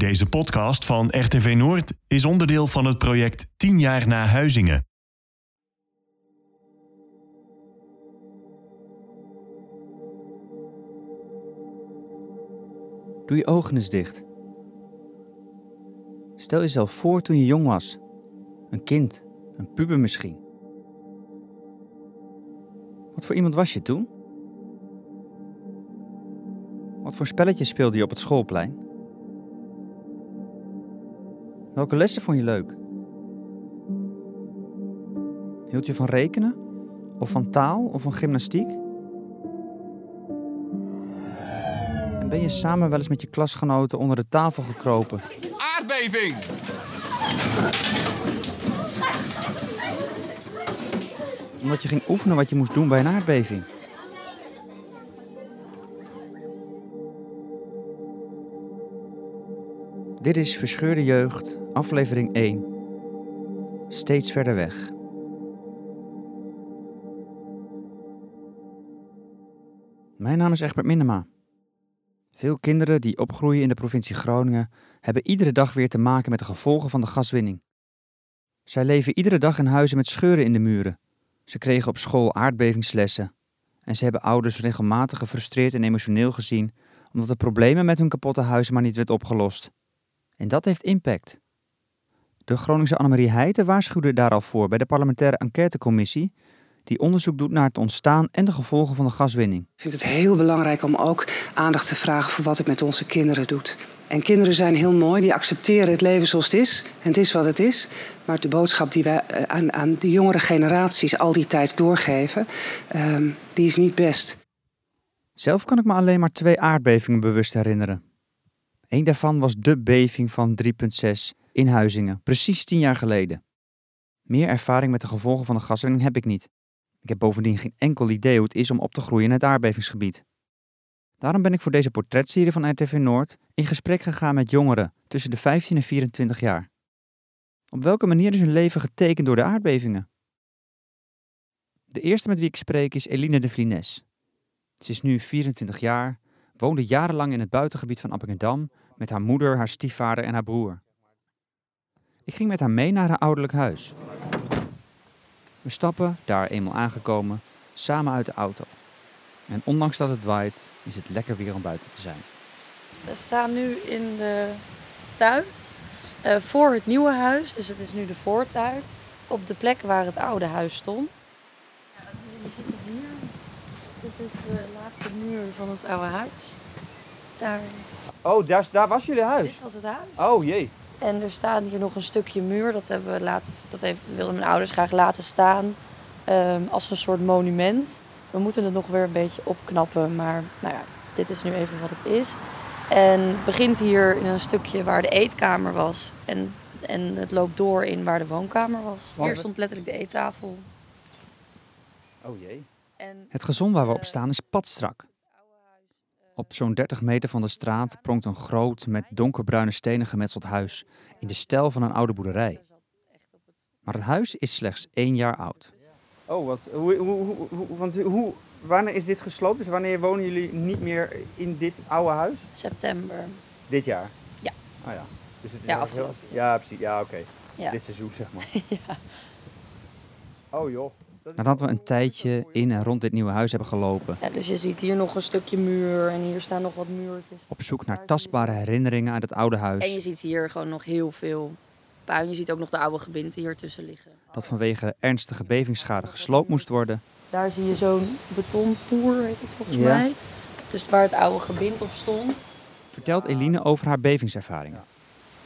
Deze podcast van RTV Noord is onderdeel van het project 10 jaar na Huizingen. Doe je ogen eens dicht. Stel jezelf voor toen je jong was. Een kind, een puber misschien. Wat voor iemand was je toen? Wat voor spelletjes speelde je op het schoolplein? Welke lessen vond je leuk? Hield je van rekenen? Of van taal? Of van gymnastiek? En ben je samen wel eens met je klasgenoten onder de tafel gekropen? Aardbeving! Omdat je ging oefenen wat je moest doen bij een aardbeving. Dit is Verscheurde Jeugd, aflevering 1. Steeds verder weg. Mijn naam is Egbert Minema. Veel kinderen die opgroeien in de provincie Groningen hebben iedere dag weer te maken met de gevolgen van de gaswinning. Zij leven iedere dag in huizen met scheuren in de muren. Ze kregen op school aardbevingslessen. En ze hebben ouders regelmatig gefrustreerd en emotioneel gezien omdat de problemen met hun kapotte huizen maar niet werd opgelost. En dat heeft impact. De Groningse Annemarie Heijten waarschuwde daar al voor bij de parlementaire enquêtecommissie die onderzoek doet naar het ontstaan en de gevolgen van de gaswinning. Ik vind het heel belangrijk om ook aandacht te vragen voor wat het met onze kinderen doet. En kinderen zijn heel mooi, die accepteren het leven zoals het is. En het is wat het is. Maar de boodschap die wij eh, aan, aan de jongere generaties al die tijd doorgeven, um, die is niet best. Zelf kan ik me alleen maar twee aardbevingen bewust herinneren. Eén daarvan was de beving van 3.6 in Huizingen, precies tien jaar geleden. Meer ervaring met de gevolgen van de gaswinning heb ik niet. Ik heb bovendien geen enkel idee hoe het is om op te groeien in het aardbevingsgebied. Daarom ben ik voor deze portretserie van RTV Noord in gesprek gegaan met jongeren tussen de 15 en 24 jaar. Op welke manier is hun leven getekend door de aardbevingen? De eerste met wie ik spreek is Eline de Vlines. Ze is nu 24 jaar, woonde jarenlang in het buitengebied van Appingedam met haar moeder, haar stiefvader en haar broer. Ik ging met haar mee naar haar ouderlijk huis. We stappen, daar eenmaal aangekomen, samen uit de auto. En ondanks dat het waait, is het lekker weer om buiten te zijn. We staan nu in de tuin uh, voor het nieuwe huis, dus het is nu de voortuin. Op de plek waar het oude huis stond. Ja, je ziet het hier. Dit is de laatste muur van het oude huis. Daar. Oh, daar, daar was jullie huis? Dit was het huis. Oh jee. En er staat hier nog een stukje muur. Dat, hebben we laten, dat heeft, wilden mijn ouders graag laten staan um, als een soort monument. We moeten het nog weer een beetje opknappen, maar nou ja, dit is nu even wat het is. En het begint hier in een stukje waar de eetkamer was. En, en het loopt door in waar de woonkamer was. Hier stond letterlijk de eettafel. Oh jee. En, het gezond waar we op staan is padstrak. Op zo'n 30 meter van de straat pronkt een groot, met donkerbruine stenen gemetseld huis in de stijl van een oude boerderij. Maar het huis is slechts één jaar oud. Oh, wat, hoe, hoe, hoe, want hoe, wanneer is dit gesloopt? Dus wanneer wonen jullie niet meer in dit oude huis? September. Dit jaar? Ja. Oh ja. Dus het is ja. Heel, ja, precies. Ja, oké. Okay. Ja. Dit seizoen, zeg maar. ja. Oh joh. Nadat we een tijdje in en rond dit nieuwe huis hebben gelopen. Ja, dus je ziet hier nog een stukje muur en hier staan nog wat muurtjes. Op zoek naar tastbare herinneringen uit het oude huis. En je ziet hier gewoon nog heel veel puin. Je ziet ook nog de oude gebinten hier tussen liggen. Dat vanwege ernstige bevingsschade gesloopt moest worden. Daar zie je zo'n betonpoer, heet het volgens ja. mij. Dus waar het oude gebind op stond. Vertelt Eline over haar bevingservaringen.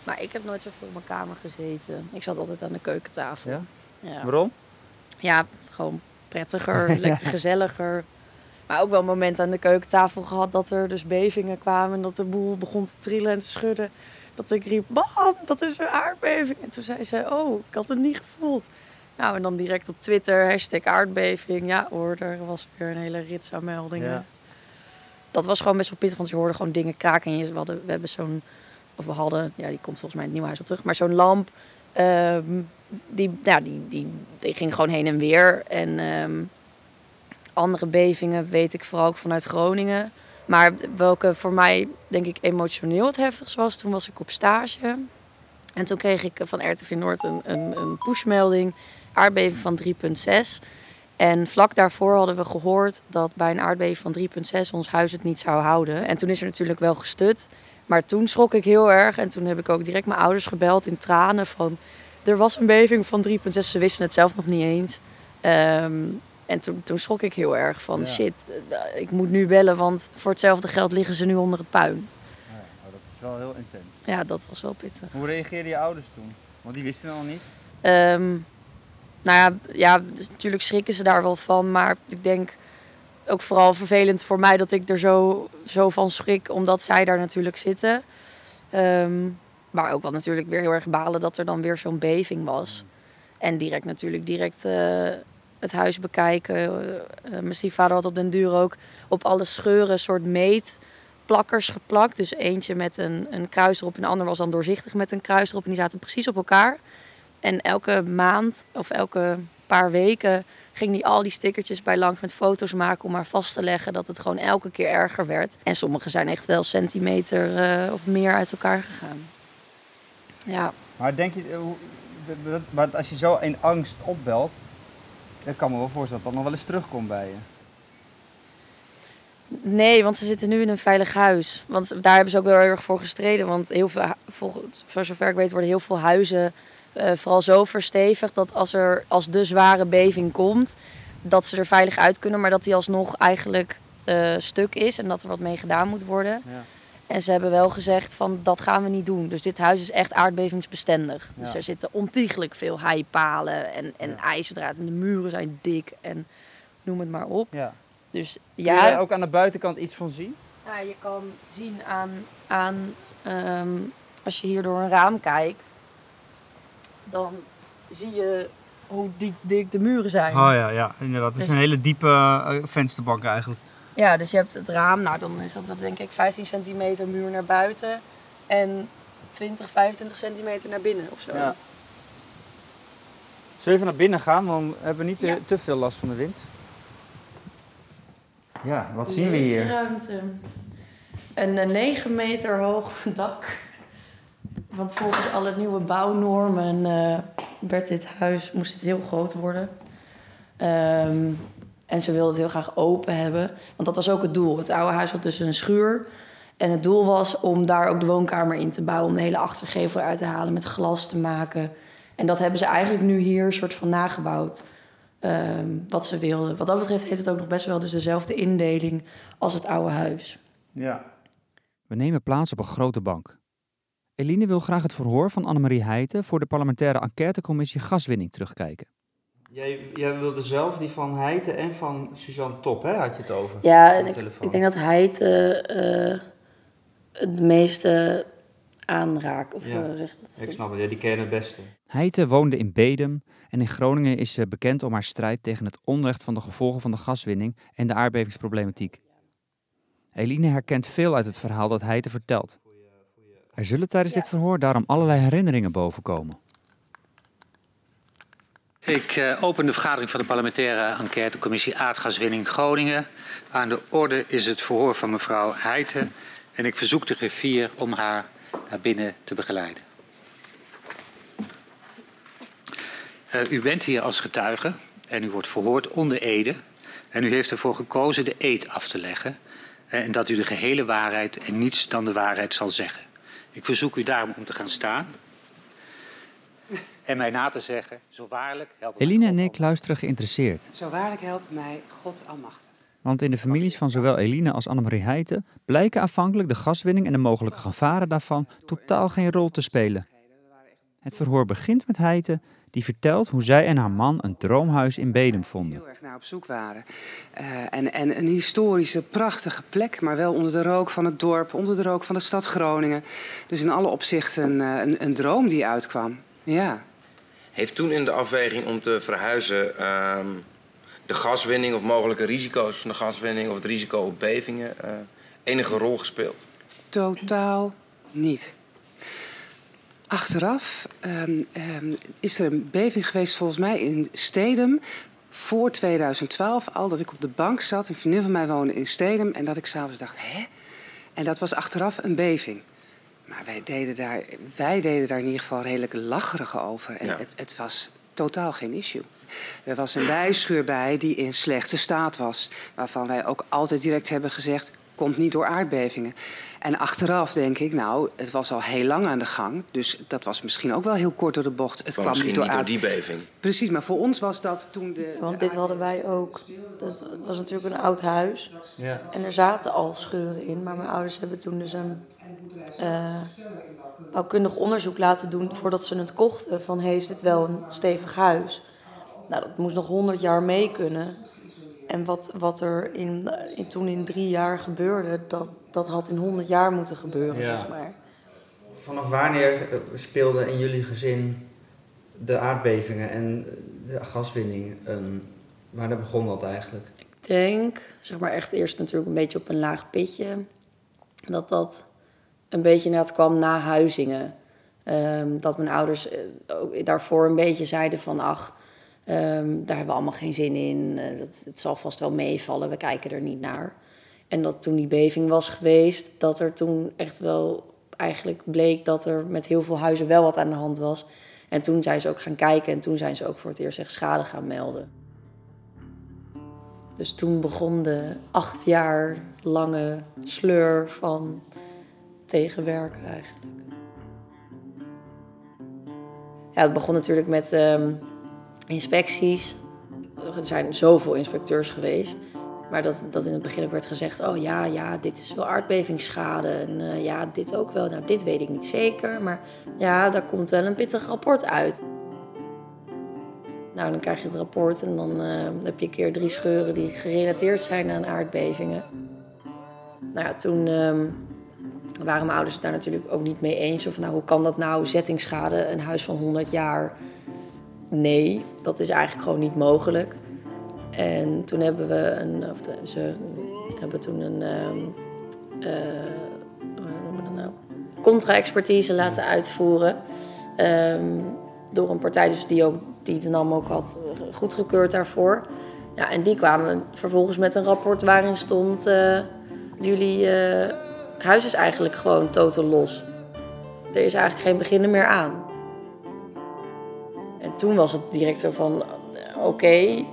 Maar ik heb nooit zoveel in mijn kamer gezeten. Ik zat altijd aan de keukentafel. Ja? ja. Waarom? Ja, gewoon prettiger, lekker gezelliger. Maar ook wel een moment aan de keukentafel gehad dat er dus bevingen kwamen en dat de boel begon te trillen en te schudden. Dat ik riep, bam, dat is een aardbeving. En toen zei ze, oh, ik had het niet gevoeld. Nou, en dan direct op Twitter, hashtag aardbeving. Ja hoor, er was weer een hele rits aan meldingen. Ja. Dat was gewoon best wel pittig, want je hoorde gewoon dingen kraken. En je, we, hadden, we hebben zo'n, of we hadden, ja, die komt volgens mij in het nieuwe huis al terug. Maar zo'n lamp, um, die, ja, die, die, die ging gewoon heen en weer. En um, andere bevingen weet ik vooral ook vanuit Groningen. Maar welke voor mij, denk ik, emotioneel het heftigst was, toen was ik op stage. En toen kreeg ik van RTV Noord een, een, een pushmelding, aardbeving van 3,6. En vlak daarvoor hadden we gehoord dat bij een aardbeving van 3,6 ons huis het niet zou houden. En toen is er natuurlijk wel gestut. Maar toen schrok ik heel erg. En toen heb ik ook direct mijn ouders gebeld in tranen van... Er was een beving van 3,6. Ze wisten het zelf nog niet eens. Ehm, en toen, toen schrok ik heel erg van shit, eh, ik moet nu bellen, want voor hetzelfde geld liggen ze nu onder het puin. Ja, dat is wel heel intens. Ja, dat was wel pittig. Hoe reageerden je ouders toen? Want die wisten al niet. Ehm, nou ja, ja dus natuurlijk schrikken ze daar wel van. Maar ik denk ook vooral vervelend voor mij dat ik er zo, zo van schrik, omdat zij daar natuurlijk zitten. Ehm, maar ook wel natuurlijk weer heel erg balen dat er dan weer zo'n beving was. En direct natuurlijk direct uh, het huis bekijken. Uh, mijn stiefvader had op den duur ook op alle scheuren een soort meetplakkers geplakt. Dus eentje met een, een kruis erop en de ander was dan doorzichtig met een kruis erop. En die zaten precies op elkaar. En elke maand of elke paar weken ging hij al die stickertjes bij langs met foto's maken om maar vast te leggen dat het gewoon elke keer erger werd. En sommige zijn echt wel centimeter uh, of meer uit elkaar gegaan. Ja. Maar denk je, maar als je zo in angst opbelt, dan kan me wel voorstellen dat dat nog wel eens terugkomt bij je. Nee, want ze zitten nu in een veilig huis. Want daar hebben ze ook wel heel erg voor gestreden. Want heel veel, voor zover ik weet, worden heel veel huizen uh, vooral zo verstevigd dat als er als de zware beving komt, dat ze er veilig uit kunnen, maar dat die alsnog eigenlijk uh, stuk is en dat er wat mee gedaan moet worden. Ja. En ze hebben wel gezegd van dat gaan we niet doen. Dus dit huis is echt aardbevingsbestendig. Dus er zitten ontiegelijk veel heipalen en, en ja. ijzerdraad en de muren zijn dik en noem het maar op. Ja. Dus ja. Kun je ook aan de buitenkant iets van zien? Ja, je kan zien aan, aan um, als je hier door een raam kijkt, dan zie je hoe dik, dik de muren zijn. Oh ja, ja inderdaad. Het is dus- een hele diepe uh, vensterbank eigenlijk. Ja, dus je hebt het raam, nou dan is dat denk ik 15 centimeter muur naar buiten en 20, 25 centimeter naar binnen of zo. Ja. Zullen we even naar binnen gaan, dan hebben we niet ja. te veel last van de wind. Ja, wat zien we hier? Ruimte. Een 9 meter hoog dak. Want volgens alle nieuwe bouwnormen uh, werd dit huis, moest het heel groot worden. Um, en ze wilden het heel graag open hebben. Want dat was ook het doel. Het oude huis had dus een schuur. En het doel was om daar ook de woonkamer in te bouwen. Om de hele achtergevel uit te halen, met glas te maken. En dat hebben ze eigenlijk nu hier een soort van nagebouwd. Um, wat ze wilden. Wat dat betreft heeft het ook nog best wel dus dezelfde indeling als het oude huis. Ja. We nemen plaats op een grote bank. Eline wil graag het verhoor van Annemarie Heijten voor de parlementaire enquêtecommissie gaswinning terugkijken. Jij, jij wilde zelf die van Heijten en van Suzanne Top, hè, had je het over? Ja, ik, ik, denk dat Heijten uh, het meeste aanraakt. Of, ja, zeg dat? ik snap het. Ja, die kennen het beste. Heijten woonde in Bedum en in Groningen is ze bekend om haar strijd tegen het onrecht van de gevolgen van de gaswinning en de aardbevingsproblematiek. Eline herkent veel uit het verhaal dat Heijten vertelt. Er zullen tijdens dit verhoor daarom allerlei herinneringen bovenkomen. Ik uh, open de vergadering van de parlementaire enquêtecommissie aardgaswinning Groningen. Aan de orde is het verhoor van mevrouw Heijten en ik verzoek de griffier om haar naar binnen te begeleiden. Uh, u bent hier als getuige en u wordt verhoord onder ede. En u heeft ervoor gekozen de eed af te leggen. En dat u de gehele waarheid en niets dan de waarheid zal zeggen. Ik verzoek u daarom om te gaan staan. En mij na te zeggen, zo waarlijk helpt Eline en ik luisteren geïnteresseerd. Zo waarlijk helpt mij God almachtig. Want in de families van zowel Eline als Annemarie Heijten blijken aanvankelijk de gaswinning en de mogelijke gevaren daarvan totaal geen rol te spelen. Het verhoor begint met Heijten, die vertelt hoe zij en haar man een droomhuis in Bedum vonden. Heel erg naar op zoek waren. Uh, en, en een historische, prachtige plek, maar wel onder de rook van het dorp, onder de rook van de stad Groningen. Dus in alle opzichten uh, een, een droom die uitkwam. Ja. Heeft toen in de afweging om te verhuizen uh, de gaswinning of mogelijke risico's van de gaswinning of het risico op bevingen uh, enige rol gespeeld? Totaal niet. Achteraf um, um, is er een beving geweest volgens mij in Stedum voor 2012 al dat ik op de bank zat. Een vriendin van mij woonde in Stedem. En dat ik s'avonds dacht, hè? En dat was achteraf een beving. Maar wij deden daar, wij deden daar in ieder geval redelijk lacherig over. En Ja. het, het was totaal geen issue. Er was een bijschuur bij die in slechte staat was. Waarvan wij ook altijd direct hebben gezegd... komt niet door aardbevingen. En achteraf denk ik, nou, het was al heel lang aan de gang. Dus dat was misschien ook wel heel kort door de bocht. Het kwam niet door niet door aard... die beving. Precies, maar voor ons was dat toen de... Want de dit hadden wij ook. Dat was natuurlijk een oud huis. Ja. En er zaten al scheuren in. Maar mijn ouders hebben toen dus een eh, bouwkundig onderzoek laten doen voordat ze het kochten. Van hey, is dit wel een stevig huis? Nou, dat moest nog honderd jaar mee kunnen. En wat, wat er in, in, toen in drie jaar gebeurde, dat, dat had in honderd jaar moeten gebeuren, Ja. zeg maar. Vanaf wanneer eh, speelden in jullie gezin de aardbevingen en de gaswinning? een- wanneer begon dat eigenlijk? Ik denk, zeg maar echt eerst natuurlijk een beetje op een laag pitje. Dat dat een beetje inderdaad kwam na Huizingen. Ehm, dat mijn ouders eh, ook daarvoor een beetje zeiden van... ach, ehm, daar hebben we allemaal geen zin in. Eh, dat, het zal vast wel meevallen, we kijken er niet naar. En dat toen die beving was geweest... dat er toen echt wel eigenlijk bleek dat er met heel veel huizen wel wat aan de hand was. En toen zijn ze ook gaan kijken en toen zijn ze ook voor het eerst echt schade gaan melden. Dus toen begon de acht jaar lange sleur van tegenwerken eigenlijk. Ja, het begon natuurlijk met ehm, inspecties. Er zijn zoveel inspecteurs geweest. Maar dat, dat in het begin werd gezegd: oh ja, ja, dit is wel aardbevingsschade. En eh, ja, dit ook wel. Nou, dit weet ik niet zeker. Maar ja, daar komt wel een pittig rapport uit. Nou, dan krijg je het rapport en dan eh, heb je een keer drie scheuren die gerelateerd zijn aan aardbevingen. Nou ja, toen ehm, waren mijn ouders het daar natuurlijk ook niet mee eens. Of nou, hoe kan dat nou, zettingsschade, een huis van 100 jaar? Nee, dat is eigenlijk gewoon niet mogelijk. En toen hebben we een, of ze hebben toen een, noemen we dat nou? Contra-expertise laten uitvoeren. Ehm, door een partij dus die, ook, die de NAM ook had goedgekeurd daarvoor. Ja, en die kwamen vervolgens met een rapport waarin stond... eh, jullie eh, huis is eigenlijk gewoon totaal los. Er is eigenlijk geen beginnen meer aan. En toen was het direct zo van... eh, Oké,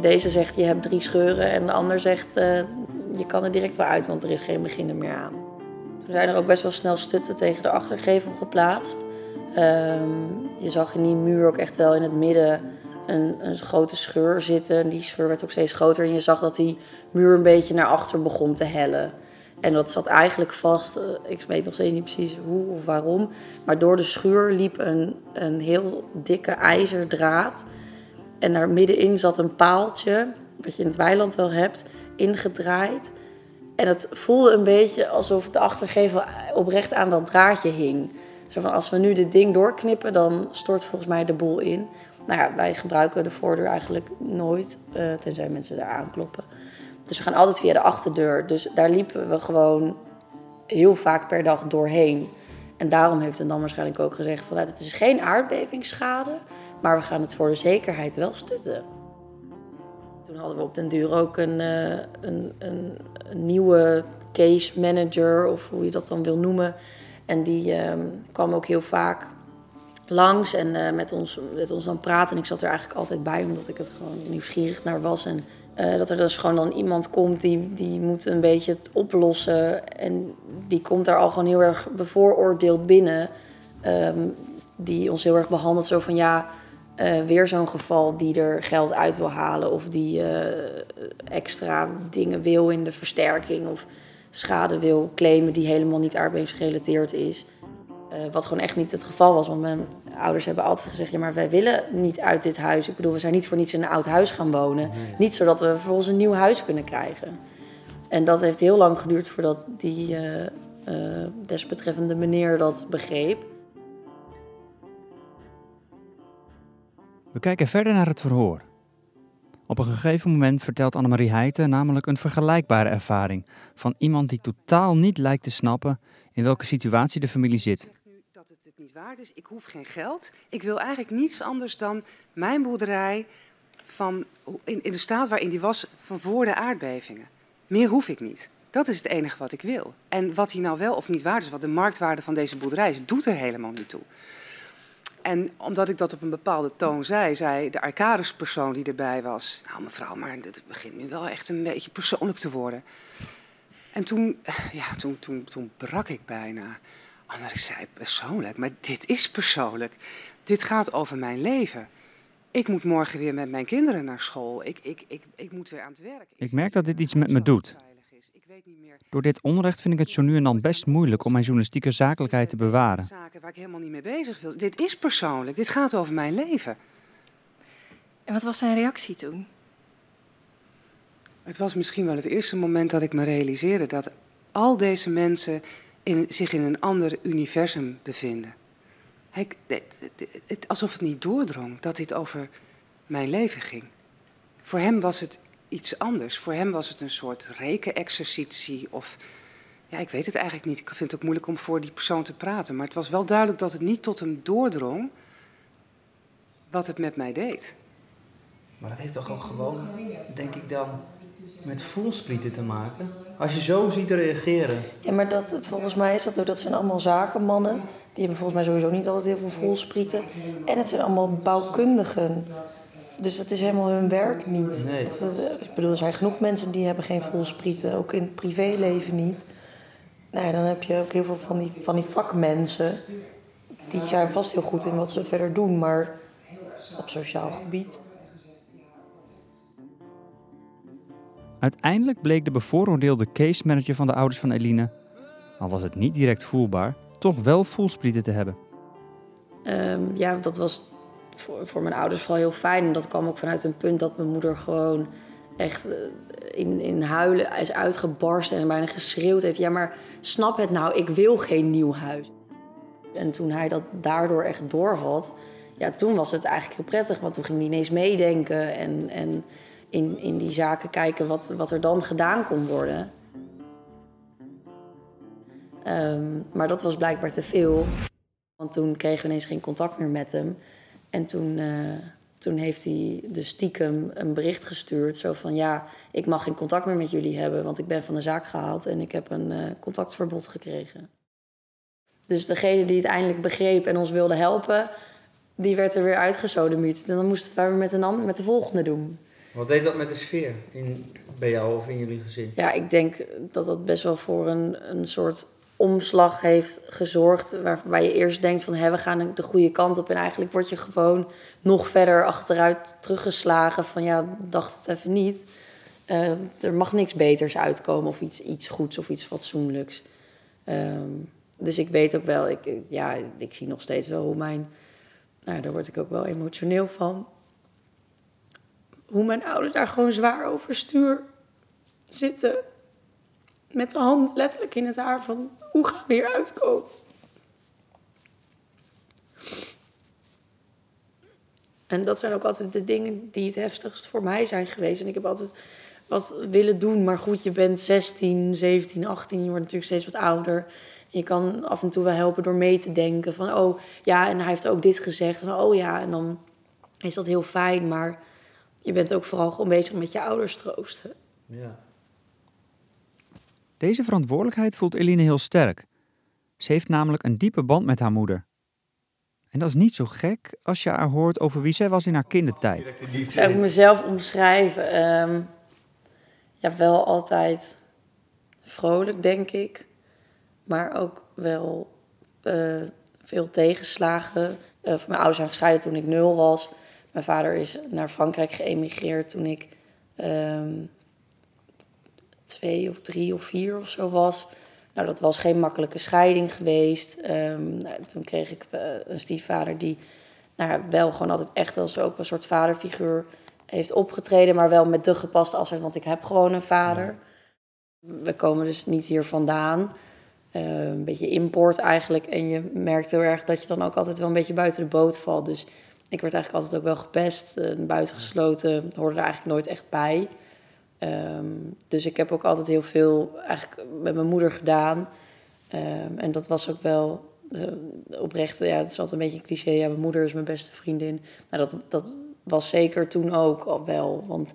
deze zegt je hebt drie scheuren... en de ander zegt eh, je kan er direct wel uit... want er is geen beginnen meer aan. Toen zijn er ook best wel snel stutten tegen de achtergevel geplaatst. Ehm, je zag in die muur ook echt wel in het midden een, een grote scheur zitten. En die scheur werd ook steeds groter. En je zag dat die muur een beetje naar achter begon te hellen. En dat zat eigenlijk vast. eh, Ik weet nog steeds niet precies hoe of waarom. Maar door de schuur liep een, een heel dikke ijzerdraad. En daar middenin zat een paaltje, wat je in het weiland wel hebt, ingedraaid. En het voelde een beetje alsof de achtergevel oprecht aan dat draadje hing. Zo van, als we nu dit ding doorknippen, dan stort volgens mij de boel in. Nou ja, wij gebruiken de voordeur eigenlijk nooit, eh, tenzij mensen daar aankloppen. Dus we gaan altijd via de achterdeur. Dus daar liepen we gewoon heel vaak per dag doorheen. En daarom heeft de dan waarschijnlijk ook gezegd van, nou, het is geen aardbevingsschade, maar we gaan het voor de zekerheid wel stutten. Toen hadden we op den duur ook een, eh, een, een, een nieuwe case manager, of hoe je dat dan wil noemen. En die ehm, kwam ook heel vaak langs en eh, met, ons, met ons dan praten. En ik zat er eigenlijk altijd bij, omdat ik het gewoon nieuwsgierig naar was. En eh, dat er dus gewoon dan iemand komt die, die moet een beetje het oplossen. En die komt daar al gewoon heel erg bevooroordeeld binnen. Ehm, die ons heel erg behandelt zo van ja, eh, weer zo'n geval die er geld uit wil halen. Of die eh, extra dingen wil in de versterking. Of schade wil claimen die helemaal niet aardbevingsgerelateerd is. Eh, wat gewoon echt niet het geval was. Want mijn ouders hebben altijd gezegd: ja, maar wij willen niet uit dit huis. Ik bedoel, we zijn niet voor niets in een oud huis gaan wonen. Niet zodat we vervolgens een nieuw huis kunnen krijgen. En dat heeft heel lang geduurd voordat die eh, eh, desbetreffende meneer dat begreep. We kijken verder naar het verhoor. Op een gegeven moment vertelt Annemarie Heijten namelijk een vergelijkbare ervaring van iemand die totaal niet lijkt te snappen in welke situatie de familie zit. zeg nu dat het het niet waard is. Ik hoef geen geld. Ik wil eigenlijk niets anders dan mijn boerderij van, in, in de staat waarin die was van voor de aardbevingen. Meer hoef ik niet. Dat is het enige wat ik wil. En wat hij nou wel of niet waard is, wat de marktwaarde van deze boerderij is, doet er helemaal niet toe. En omdat ik dat op een bepaalde toon zei, zei de Arcadis-persoon die erbij was: Nou, mevrouw, maar het begint nu wel echt een beetje persoonlijk te worden. En toen, ja, toen, toen, toen brak ik bijna. Omdat ik zei: Persoonlijk, maar dit is persoonlijk. Dit gaat over mijn leven. Ik moet morgen weer met mijn kinderen naar school. Ik, ik, ik, ik moet weer aan het werk. Ik merk dat dit iets met me doet. Door dit onrecht vind ik het zo nu en dan best moeilijk om mijn journalistieke zakelijkheid te bewaren. Zaken waar ik helemaal niet mee bezig wil. Dit is persoonlijk. Dit gaat over mijn leven. En wat was zijn reactie toen? Het was misschien wel het eerste moment dat ik me realiseerde dat al deze mensen in, zich in een ander universum bevinden. Hij, het, het, alsof het niet doordrong dat dit over mijn leven ging. Voor hem was het iets anders. Voor hem was het een soort rekenexercitie of... Ja, ik weet het eigenlijk niet. Ik vind het ook moeilijk om voor die persoon te praten. Maar het was wel duidelijk dat het niet tot hem doordrong wat het met mij deed. Maar dat heeft toch ook gewoon, denk ik dan, met voelsprieten te maken? Als je zo ziet reageren. Ja, maar dat, volgens mij is dat ook, dat zijn allemaal zakenmannen. Die hebben volgens mij sowieso niet altijd heel veel voelsprieten. En het zijn allemaal bouwkundigen. Dus dat is helemaal hun werk niet. Nee. Of dat, ik bedoel, er zijn genoeg mensen die hebben geen voelsprieten. Ook in het privéleven niet. Nou ja, dan heb je ook heel veel van die, van die vakmensen. Die zijn vast heel goed in wat ze verder doen. Maar op sociaal gebied... Uiteindelijk bleek de bevooroordeelde case manager van de ouders van Eline, al was het niet direct voelbaar, toch wel voelsprieten te hebben. Ehm, ja, dat was voor, voor mijn ouders vooral heel fijn. En dat kwam ook vanuit een punt dat mijn moeder gewoon echt eh, in, in huilen is uitgebarsten en bijna geschreeuwd heeft. Ja, maar snap het nou, ik wil geen nieuw huis. En toen hij dat daardoor echt door had, ja, toen was het eigenlijk heel prettig. Want toen ging hij ineens meedenken en, en in, in die zaken kijken wat, wat er dan gedaan kon worden. Ehm, maar dat was blijkbaar te veel. Want toen kregen we ineens geen contact meer met hem. En toen, eh, toen heeft hij dus stiekem een bericht gestuurd. Zo van, ja, ik mag geen contact meer met jullie hebben... want ik ben van de zaak gehaald en ik heb een uh, contactverbod gekregen. Dus degene die het eindelijk begreep en ons wilde helpen... die werd er weer uitgesodemiet. En dan moesten we met, een met de volgende doen. Wat deed dat met de sfeer in, bij jou of in jullie gezin? Ja, ik denk dat dat best wel voor een, een soort omslag heeft gezorgd. Waarbij je eerst denkt van hé, we gaan de goede kant op. En eigenlijk word je gewoon nog verder achteruit teruggeslagen. Van ja, dacht het even niet. Uh, er mag niks beters uitkomen of iets, iets goeds of iets fatsoenlijks. Um, dus ik weet ook wel, ik, ja, ik zie nog steeds wel hoe mijn... Nou, daar word ik ook wel emotioneel van. Hoe mijn ouders daar gewoon zwaar over stuur zitten. Met de hand letterlijk in het haar van hoe gaan we hier uitkomen? En dat zijn ook altijd de dingen die het heftigst voor mij zijn geweest. En ik heb altijd wat willen doen. Maar goed, je bent 16, 17, 18. Je wordt natuurlijk steeds wat ouder. Je kan af en toe wel helpen door mee te denken. Van, oh ja, en hij heeft ook dit gezegd. En oh ja, en dan is dat heel fijn. Maar je bent ook vooral gewoon bezig met je ouders troosten. Ja. Deze verantwoordelijkheid voelt Eline heel sterk. Ze heeft namelijk een diepe band met haar moeder. En dat is niet zo gek als je haar hoort over wie zij was in haar kindertijd. Zou ik mezelf omschrijven? Um, ja, wel altijd vrolijk, denk ik. Maar ook wel uh, veel tegenslagen. Uh, mijn ouders zijn gescheiden toen ik nul was. Mijn vader is naar Frankrijk geëmigreerd toen ik um, twee of drie of vier of zo was. Nou, dat was geen makkelijke scheiding geweest. Um, nou, toen kreeg ik uh, een stiefvader die nou, wel gewoon altijd echt als ook een soort vaderfiguur heeft opgetreden, maar wel met de gepaste afzet, want ik heb gewoon een vader. We komen dus niet hier vandaan. Uh, een beetje import eigenlijk. En je merkt heel erg dat je dan ook altijd wel een beetje buiten de boot valt. Dus ik werd eigenlijk altijd ook wel gepest. Uh, buitengesloten hoorde er eigenlijk nooit echt bij. Um, dus ik heb ook altijd heel veel eigenlijk met mijn moeder gedaan. Um, en dat was ook wel uh, oprecht. Ja, het is altijd een beetje een cliché. Ja, mijn moeder is mijn beste vriendin. Maar dat, dat was zeker toen ook al wel. Want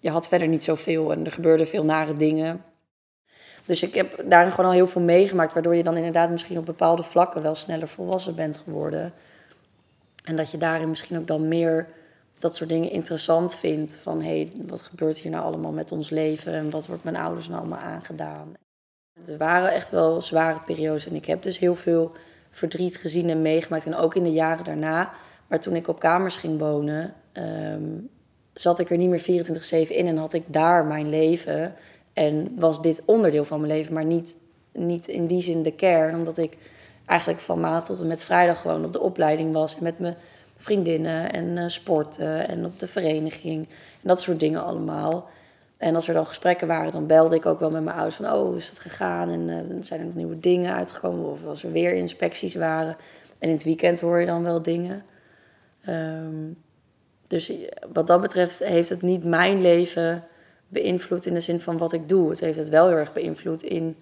je had verder niet zoveel en er gebeurden veel nare dingen. Dus ik heb daarin gewoon al heel veel meegemaakt, waardoor je dan inderdaad misschien op bepaalde vlakken wel sneller volwassen bent geworden. En dat je daarin misschien ook dan meer dat soort dingen interessant vindt. Van hé, hey, wat gebeurt hier nou allemaal met ons leven en wat wordt mijn ouders nou allemaal aangedaan? Er waren echt wel zware periodes en ik heb dus heel veel verdriet gezien en meegemaakt. En ook in de jaren daarna. Maar toen ik op kamers ging wonen, ehm, zat ik er niet meer 24-7 in en had ik daar mijn leven. En was dit onderdeel van mijn leven, maar niet, niet in die zin de kern. Omdat ik eigenlijk van maandag tot en met vrijdag gewoon op de opleiding was. En met mijn vriendinnen en uh, sporten en op de vereniging. En dat soort dingen allemaal. En als er dan gesprekken waren, dan belde ik ook wel met mijn ouders van... oh, is het gegaan? En uh, zijn er nog nieuwe dingen uitgekomen? Of als er weer inspecties waren. En in het weekend hoor je dan wel dingen. Um, dus wat dat betreft heeft het niet mijn leven beïnvloed in de zin van wat ik doe. Het heeft het wel heel erg beïnvloed in,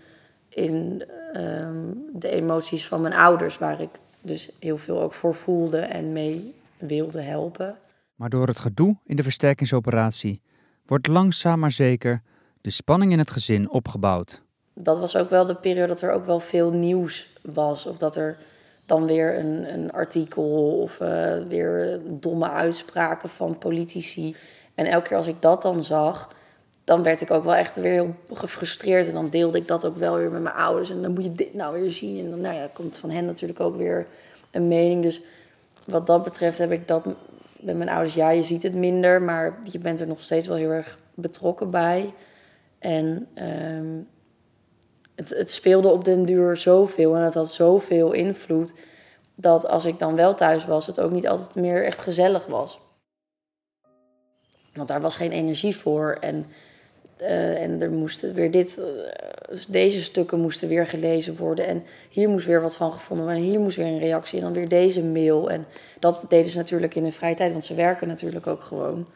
in um, de emoties van mijn ouders... waar ik dus heel veel ook voor voelde en mee wilde helpen. Maar door het gedoe in de versterkingsoperatie wordt langzaam maar zeker de spanning in het gezin opgebouwd. Dat was ook wel de periode dat er ook wel veel nieuws was. Of dat er dan weer een, een artikel of uh, weer domme uitspraken van politici. En elke keer als ik dat dan zag, dan werd ik ook wel echt weer heel gefrustreerd. En dan deelde ik dat ook wel weer met mijn ouders. En dan moet je dit nou weer zien. En dan nou ja, komt van hen natuurlijk ook weer een mening. Dus wat dat betreft heb ik dat met mijn ouders. Ja, je ziet het minder, maar je bent er nog steeds wel heel erg betrokken bij. En um, het, het speelde op den duur zoveel en het had zoveel invloed. Dat als ik dan wel thuis was, het ook niet altijd meer echt gezellig was. Want daar was geen energie voor. En uh, en er moesten weer dit, uh, deze stukken moesten weer gelezen worden. En hier moest weer wat van gevonden worden. En hier moest weer een reactie. En dan weer deze mail. En dat deden ze natuurlijk in hun vrije tijd, want ze werken natuurlijk ook gewoon.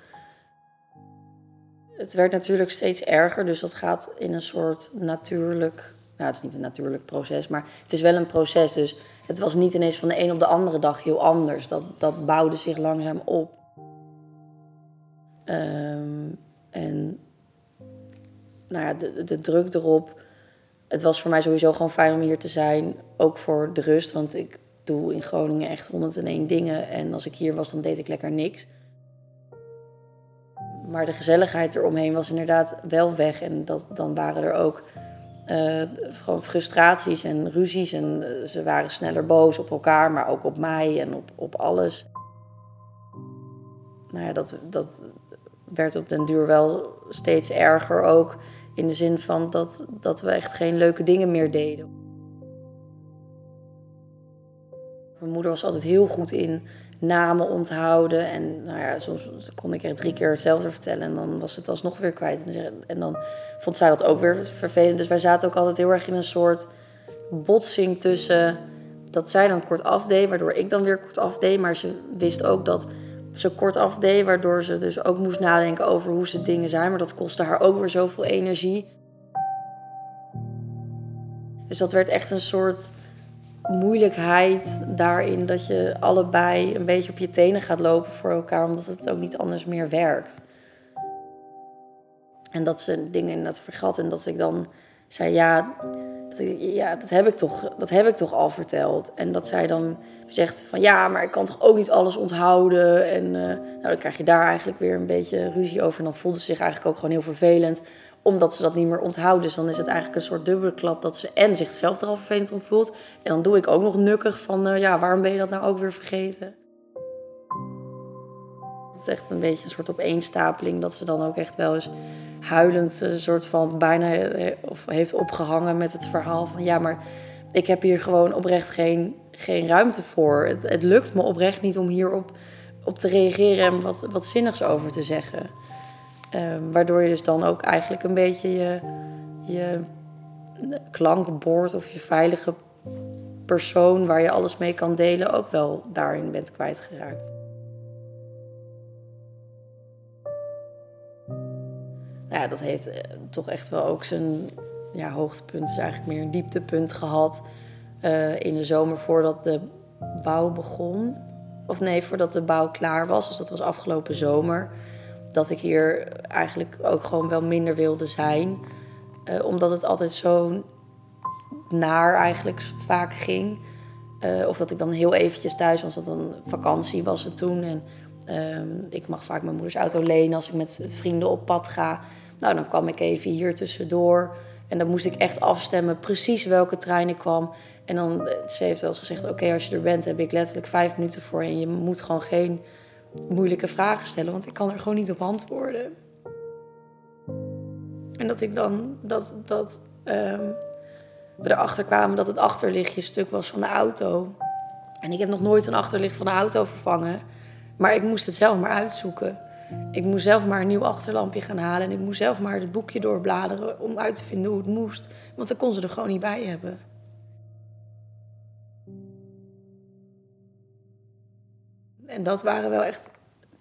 Het werd natuurlijk steeds erger, dus dat gaat in een soort natuurlijk. Nou, het is niet een natuurlijk proces, maar het is wel een proces. Dus het was niet ineens van de een op de andere dag heel anders. Dat, dat bouwde zich langzaam op. Um, en nou ja, de, de druk erop. Het was voor mij sowieso gewoon fijn om hier te zijn. Ook voor de rust, want ik doe in Groningen echt 101 dingen. En als ik hier was, dan deed ik lekker niks. Maar de gezelligheid eromheen was inderdaad wel weg. En dat, dan waren er ook uh, gewoon frustraties en ruzies. En uh, ze waren sneller boos op elkaar, maar ook op mij en op, op alles. Nou ja, dat, dat werd op den duur wel steeds erger ook. In de zin van dat, dat we echt geen leuke dingen meer deden. Mijn moeder was altijd heel goed in namen onthouden. En nou ja, soms kon ik er drie keer hetzelfde vertellen en dan was het alsnog weer kwijt. En dan vond zij dat ook weer vervelend. Dus wij zaten ook altijd heel erg in een soort botsing tussen dat zij dan kort afdeed, waardoor ik dan weer kort afdeed. Maar ze wist ook dat ze kort afdeed, waardoor ze dus ook moest nadenken over hoe ze dingen zijn. Maar dat kostte haar ook weer zoveel energie. Dus dat werd echt een soort moeilijkheid daarin dat je allebei een beetje op je tenen gaat lopen voor elkaar, omdat het ook niet anders meer werkt. En dat ze dingen inderdaad vergat en dat ik dan zei: Ja, dat, ja, dat, heb ik toch, dat heb ik toch al verteld. En dat zij dan zegt van ja, maar ik kan toch ook niet alles onthouden. En uh, nou, dan krijg je daar eigenlijk weer een beetje ruzie over. En dan voelde ze zich eigenlijk ook gewoon heel vervelend, omdat ze dat niet meer onthoudt. Dus dan is het eigenlijk een soort dubbele klap dat ze en zichzelf er al vervelend om voelt. En dan doe ik ook nog nukkig van uh, ja, waarom ben je dat nou ook weer vergeten? Het is echt een beetje een soort opeenstapeling dat ze dan ook echt wel eens huilend een soort van bijna eh, of heeft opgehangen met het verhaal van ja, maar ik heb hier gewoon oprecht geen, geen ruimte voor. Het, lukt me oprecht niet om hierop op te reageren en wat, wat zinnigs over te zeggen. Um, waardoor je dus dan ook eigenlijk een beetje je, je klankbord of je veilige persoon waar je alles mee kan delen ook wel daarin bent kwijtgeraakt. Ja, dat heeft eh, toch echt wel ook zijn ja, hoogtepunt is eigenlijk meer een dieptepunt gehad. Uh, in de zomer voordat de bouw begon. of nee, voordat de bouw klaar was, dus dat was afgelopen zomer, dat ik hier eigenlijk ook gewoon wel minder wilde zijn. Uh, omdat het altijd zo naar eigenlijk vaak ging. Of dat ik dan heel eventjes thuis was, want dan vakantie was het toen. En uh, ik mag vaak mijn moeders auto lenen als ik met vrienden op pad ga. Nou, dan kwam ik even hier tussendoor. En dan moest ik echt afstemmen precies welke trein ik kwam. En dan, ze heeft wel eens gezegd, oké, als je er bent, heb ik letterlijk vijf minuten voor. En je moet gewoon geen moeilijke vragen stellen, want ik kan er gewoon niet op antwoorden. En dat ik dan, dat, dat um, we erachter kwamen dat het achterlichtje stuk was van de auto. En ik heb nog nooit een achterlicht van de auto vervangen. Maar ik moest het zelf maar uitzoeken. Ik moest zelf maar een nieuw achterlampje gaan halen. En ik moest zelf maar het boekje doorbladeren om uit te vinden hoe het moest. Want dan kon ze er gewoon niet bij hebben. En dat waren wel echt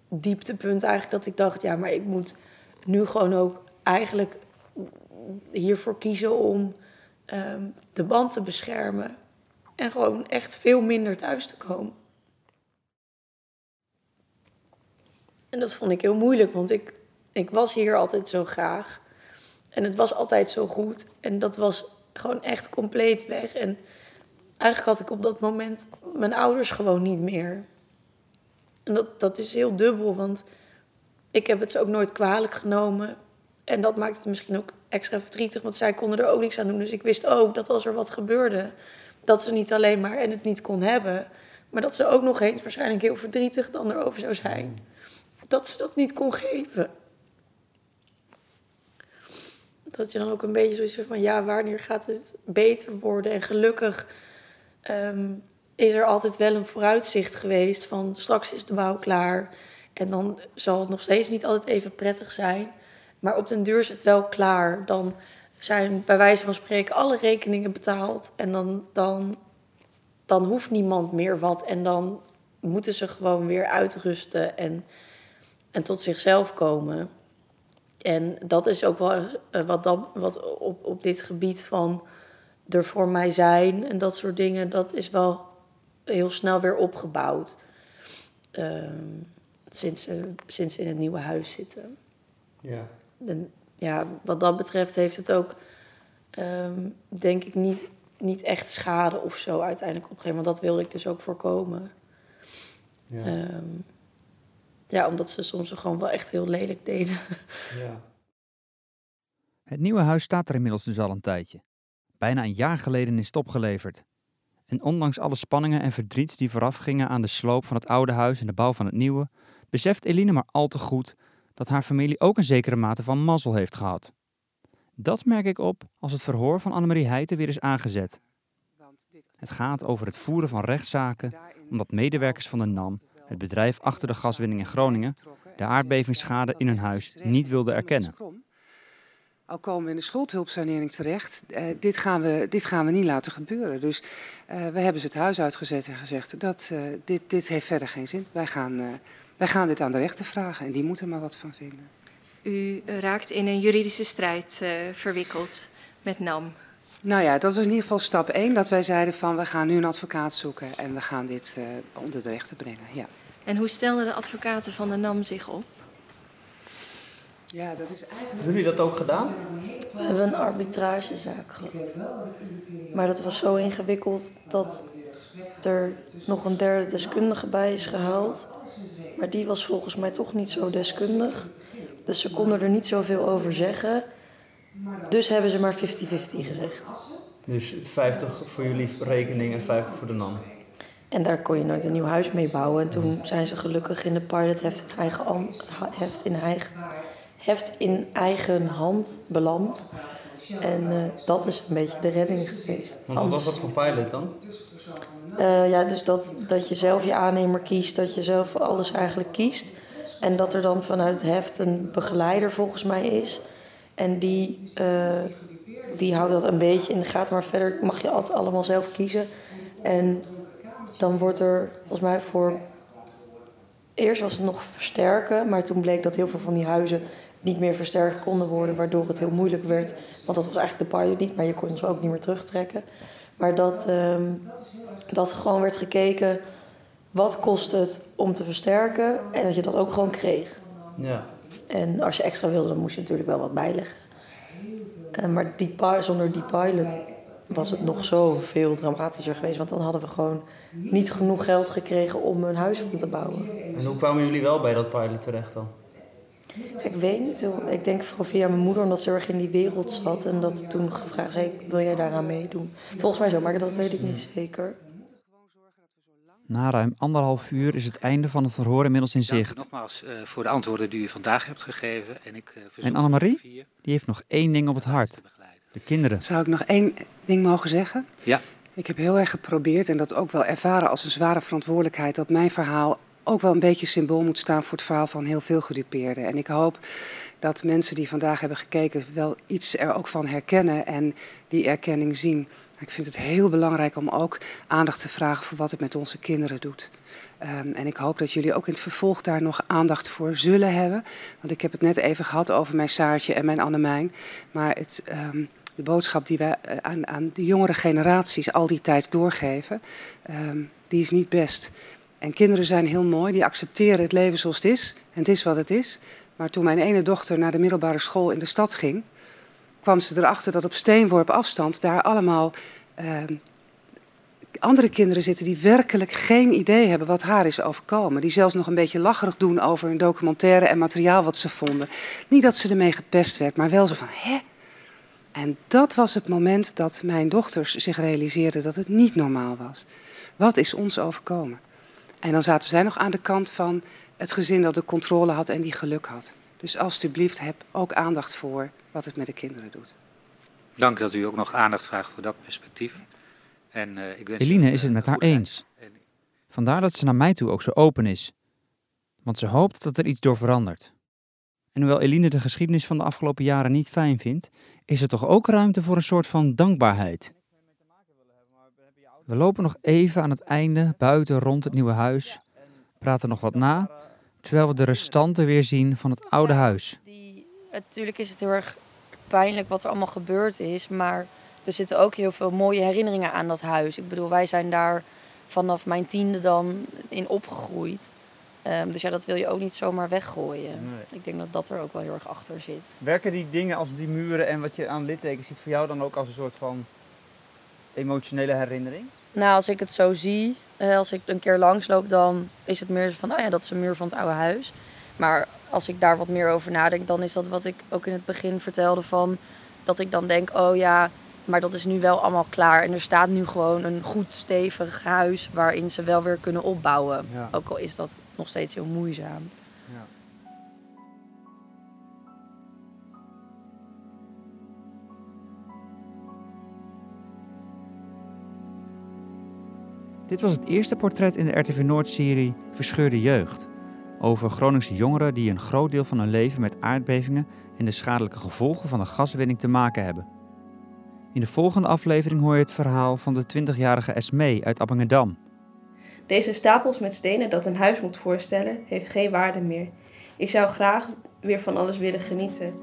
dieptepunten eigenlijk. Dat ik dacht, ja, maar ik moet nu gewoon ook eigenlijk hiervoor kiezen om um, de band te beschermen. En gewoon echt veel minder thuis te komen. En dat vond ik heel moeilijk, want ik, ik was hier altijd zo graag. En het was altijd zo goed. En dat was gewoon echt compleet weg. En eigenlijk had ik op dat moment mijn ouders gewoon niet meer. En dat, dat is heel dubbel, want ik heb het ze ook nooit kwalijk genomen. En dat maakt het misschien ook extra verdrietig, want zij konden er ook niks aan doen. Dus ik wist ook dat als er wat gebeurde, dat ze niet alleen maar en het niet kon hebben, maar dat ze ook nog eens waarschijnlijk heel verdrietig dan erover zou zijn. Dat ze dat niet kon geven. Dat je dan ook een beetje zoiets van, ja, wanneer gaat het beter worden? En gelukkig ehm, is er altijd wel een vooruitzicht geweest van straks is de bouw klaar. En dan zal het nog steeds niet altijd even prettig zijn. Maar op den duur is het wel klaar. Dan zijn bij wijze van spreken alle rekeningen betaald. En dan, dan, dan hoeft niemand meer wat. En dan moeten ze gewoon weer uitrusten en, en tot zichzelf komen. En dat is ook wel eh, wat, dat, wat op, op dit gebied van er voor mij zijn en dat soort dingen, dat is wel heel snel weer opgebouwd. Uh, sinds, ze, sinds in het nieuwe huis zitten. Ja ja, wat dat betreft heeft het ook, um, denk ik, niet, niet echt schade of zo uiteindelijk opgegeven. Want dat wilde ik dus ook voorkomen. Ja. Um, ja, omdat ze soms gewoon wel echt heel lelijk deden. Ja. Het nieuwe huis staat er inmiddels dus al een tijdje. Bijna een jaar geleden is het opgeleverd. En ondanks alle spanningen en verdriet die vooraf gingen aan de sloop van het oude huis en de bouw van het nieuwe, beseft Eline maar al te goed dat haar familie ook een zekere mate van mazzel heeft gehad. Dat merk ik op als het verhoor van Annemarie Heijten weer is aangezet. Het gaat over het voeren van rechtszaken omdat medewerkers van de NAM, het bedrijf achter de gaswinning in Groningen, de aardbevingsschade in hun huis niet wilden erkennen. Al komen we in de schuldhulpsanering terecht, uh, dit, gaan we, dit gaan we niet laten gebeuren. Dus uh, we hebben ze het huis uitgezet en gezegd dat uh, dit, dit heeft verder geen zin. Wij gaan wij gaan dit aan de rechter vragen en die moeten er maar wat van vinden. U raakt in een juridische strijd uh, verwikkeld met NAM. Nou ja, dat was in ieder geval stap 1. Dat wij zeiden van we gaan nu een advocaat zoeken en we gaan dit uh, onder de rechter brengen. Ja. En hoe stelden de advocaten van de NAM zich op? Ja, dat is eigenlijk... Hebben jullie dat ook gedaan? We hebben een arbitragezaak gehad. Maar dat was zo ingewikkeld dat er nog een derde deskundige bij is gehaald. Maar die was volgens mij toch niet zo deskundig. Dus ze konden er niet zoveel over zeggen. Dus hebben ze maar 50-50 gezegd. Dus 50 voor jullie rekening en 50 voor de NAM? En daar kon je nooit een nieuw huis mee bouwen. En toen zijn ze gelukkig in de pilot heft in eigen, heft in eigen, heft in eigen hand beland. En uh, dat is een beetje de redding geweest. Want wat was dat voor pilot dan? Uh, ja, dus dat, dat je zelf je aannemer kiest, dat je zelf alles eigenlijk kiest. En dat er dan vanuit heft een begeleider volgens mij is. En die, uh, die houdt dat een beetje in de gaten. Maar verder mag je altijd allemaal zelf kiezen. En dan wordt er volgens mij voor. Eerst was het nog versterken, maar toen bleek dat heel veel van die huizen niet meer versterkt konden worden, waardoor het heel moeilijk werd. Want dat was eigenlijk de pilot niet, maar je kon ze ook niet meer terugtrekken. Maar dat, um, dat gewoon werd gekeken wat kost het om te versterken en dat je dat ook gewoon kreeg. Ja. En als je extra wilde, dan moest je natuurlijk wel wat bijleggen. Uh, maar die, zonder die pilot was het nog zo veel dramatischer geweest. Want dan hadden we gewoon niet genoeg geld gekregen om een huis van te bouwen. En hoe kwamen jullie wel bij dat pilot terecht dan? Ik weet niet. Ik denk vooral via mijn moeder, omdat ze erg in die wereld zat. En dat toen gevraagd zei, wil jij daaraan meedoen? Volgens mij zo, maar dat weet ik niet zeker. Na ruim anderhalf uur is het einde van het verhoor inmiddels in zicht. Dank nogmaals uh, voor de antwoorden die u vandaag hebt gegeven. En, ik, uh, en Annemarie, die heeft nog één ding op het hart. De kinderen. Zou ik nog één ding mogen zeggen? Ja. Ik heb heel erg geprobeerd en dat ook wel ervaren als een zware verantwoordelijkheid... dat mijn verhaal ook wel een beetje symbool moet staan voor het verhaal van heel veel gedupeerden. En ik hoop dat mensen die vandaag hebben gekeken wel iets er ook van herkennen en die erkenning zien. Ik vind het heel belangrijk om ook aandacht te vragen voor wat het met onze kinderen doet. Um, en ik hoop dat jullie ook in het vervolg daar nog aandacht voor zullen hebben. Want ik heb het net even gehad over mijn Saartje en mijn Annemijn. Maar het, um, de boodschap die we eh, aan, aan, de jongere generaties al die tijd doorgeven, um, die is niet best. En kinderen zijn heel mooi, die accepteren het leven zoals het is. En het is wat het is. Maar toen mijn ene dochter naar de middelbare school in de stad ging, kwam ze erachter dat op steenworp afstand daar allemaal uh, andere kinderen zitten die werkelijk geen idee hebben wat haar is overkomen. Die zelfs nog een beetje lacherig doen over een documentaire en materiaal wat ze vonden. Niet dat ze ermee gepest werd, maar wel zo van, hè? En dat was het moment dat mijn dochters zich realiseerden dat het niet normaal was. Wat is ons overkomen? En dan zaten zij nog aan de kant van het gezin dat de controle had en die geluk had. Dus alstublieft, heb ook aandacht voor wat het met de kinderen doet. Dank dat u ook nog aandacht vraagt voor dat perspectief. En, uh, ik wens Eline u, is het met haar eens. Vandaar dat ze naar mij toe ook zo open is. Want ze hoopt dat er iets door verandert. En hoewel Eline de geschiedenis van de afgelopen jaren niet fijn vindt, is er toch ook ruimte voor een soort van dankbaarheid. We lopen nog even aan het einde buiten rond het nieuwe huis, praten nog wat na, terwijl we de restanten weer zien van het oude huis. Natuurlijk is het heel erg pijnlijk wat er allemaal gebeurd is, maar er zitten ook heel veel mooie herinneringen aan dat huis. Ik bedoel, wij zijn daar vanaf mijn tiende dan in opgegroeid. Um, dus ja, dat wil je ook niet zomaar weggooien. Nee. Ik denk dat dat er ook wel heel erg achter zit. Werken die dingen als die muren en wat je aan littekens ziet voor jou dan ook als een soort van emotionele herinnering? Nou, als ik het zo zie, eh, als ik een keer langsloop, dan is het meer van, oh ja, dat is een muur van het oude huis. Maar als ik daar wat meer over nadenk, dan is dat wat ik ook in het begin vertelde van, dat ik dan denk, oh ja, maar dat is nu wel allemaal klaar. En er staat nu gewoon een goed stevig huis waarin ze wel weer kunnen opbouwen. Ook al is dat nog steeds heel moeizaam. Ja. Dit was het eerste portret in de RTV Noord-serie Verscheurde Jeugd. Over Groningse jongeren die een groot deel van hun leven met aardbevingen en de schadelijke gevolgen van de gaswinning te maken hebben. In de volgende aflevering hoor je het verhaal van de 20-jarige Esmee uit Appingedam. Deze stapels met stenen dat een huis moet voorstellen, heeft geen waarde meer. Ik zou graag weer van alles willen genieten.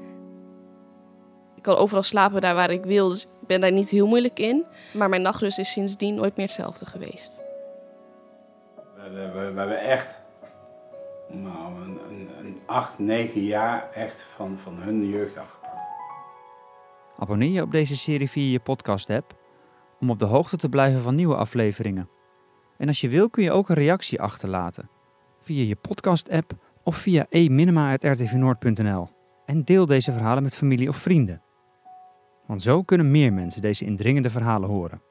Ik kan overal slapen daar waar ik wil, dus ik ben daar niet heel moeilijk in. Maar mijn nachtrust is sindsdien nooit meer hetzelfde geweest. We, we, we hebben echt nou, een, een, een acht, negen jaar echt van, van hun jeugd afgepakt. Abonneer je op deze serie via je podcast-app om op de hoogte te blijven van nieuwe afleveringen. En als je wil kun je ook een reactie achterlaten via je podcast-app of via e-minima.rtvnoord.nl. En deel deze verhalen met familie of vrienden. Want zo kunnen meer mensen deze indringende verhalen horen.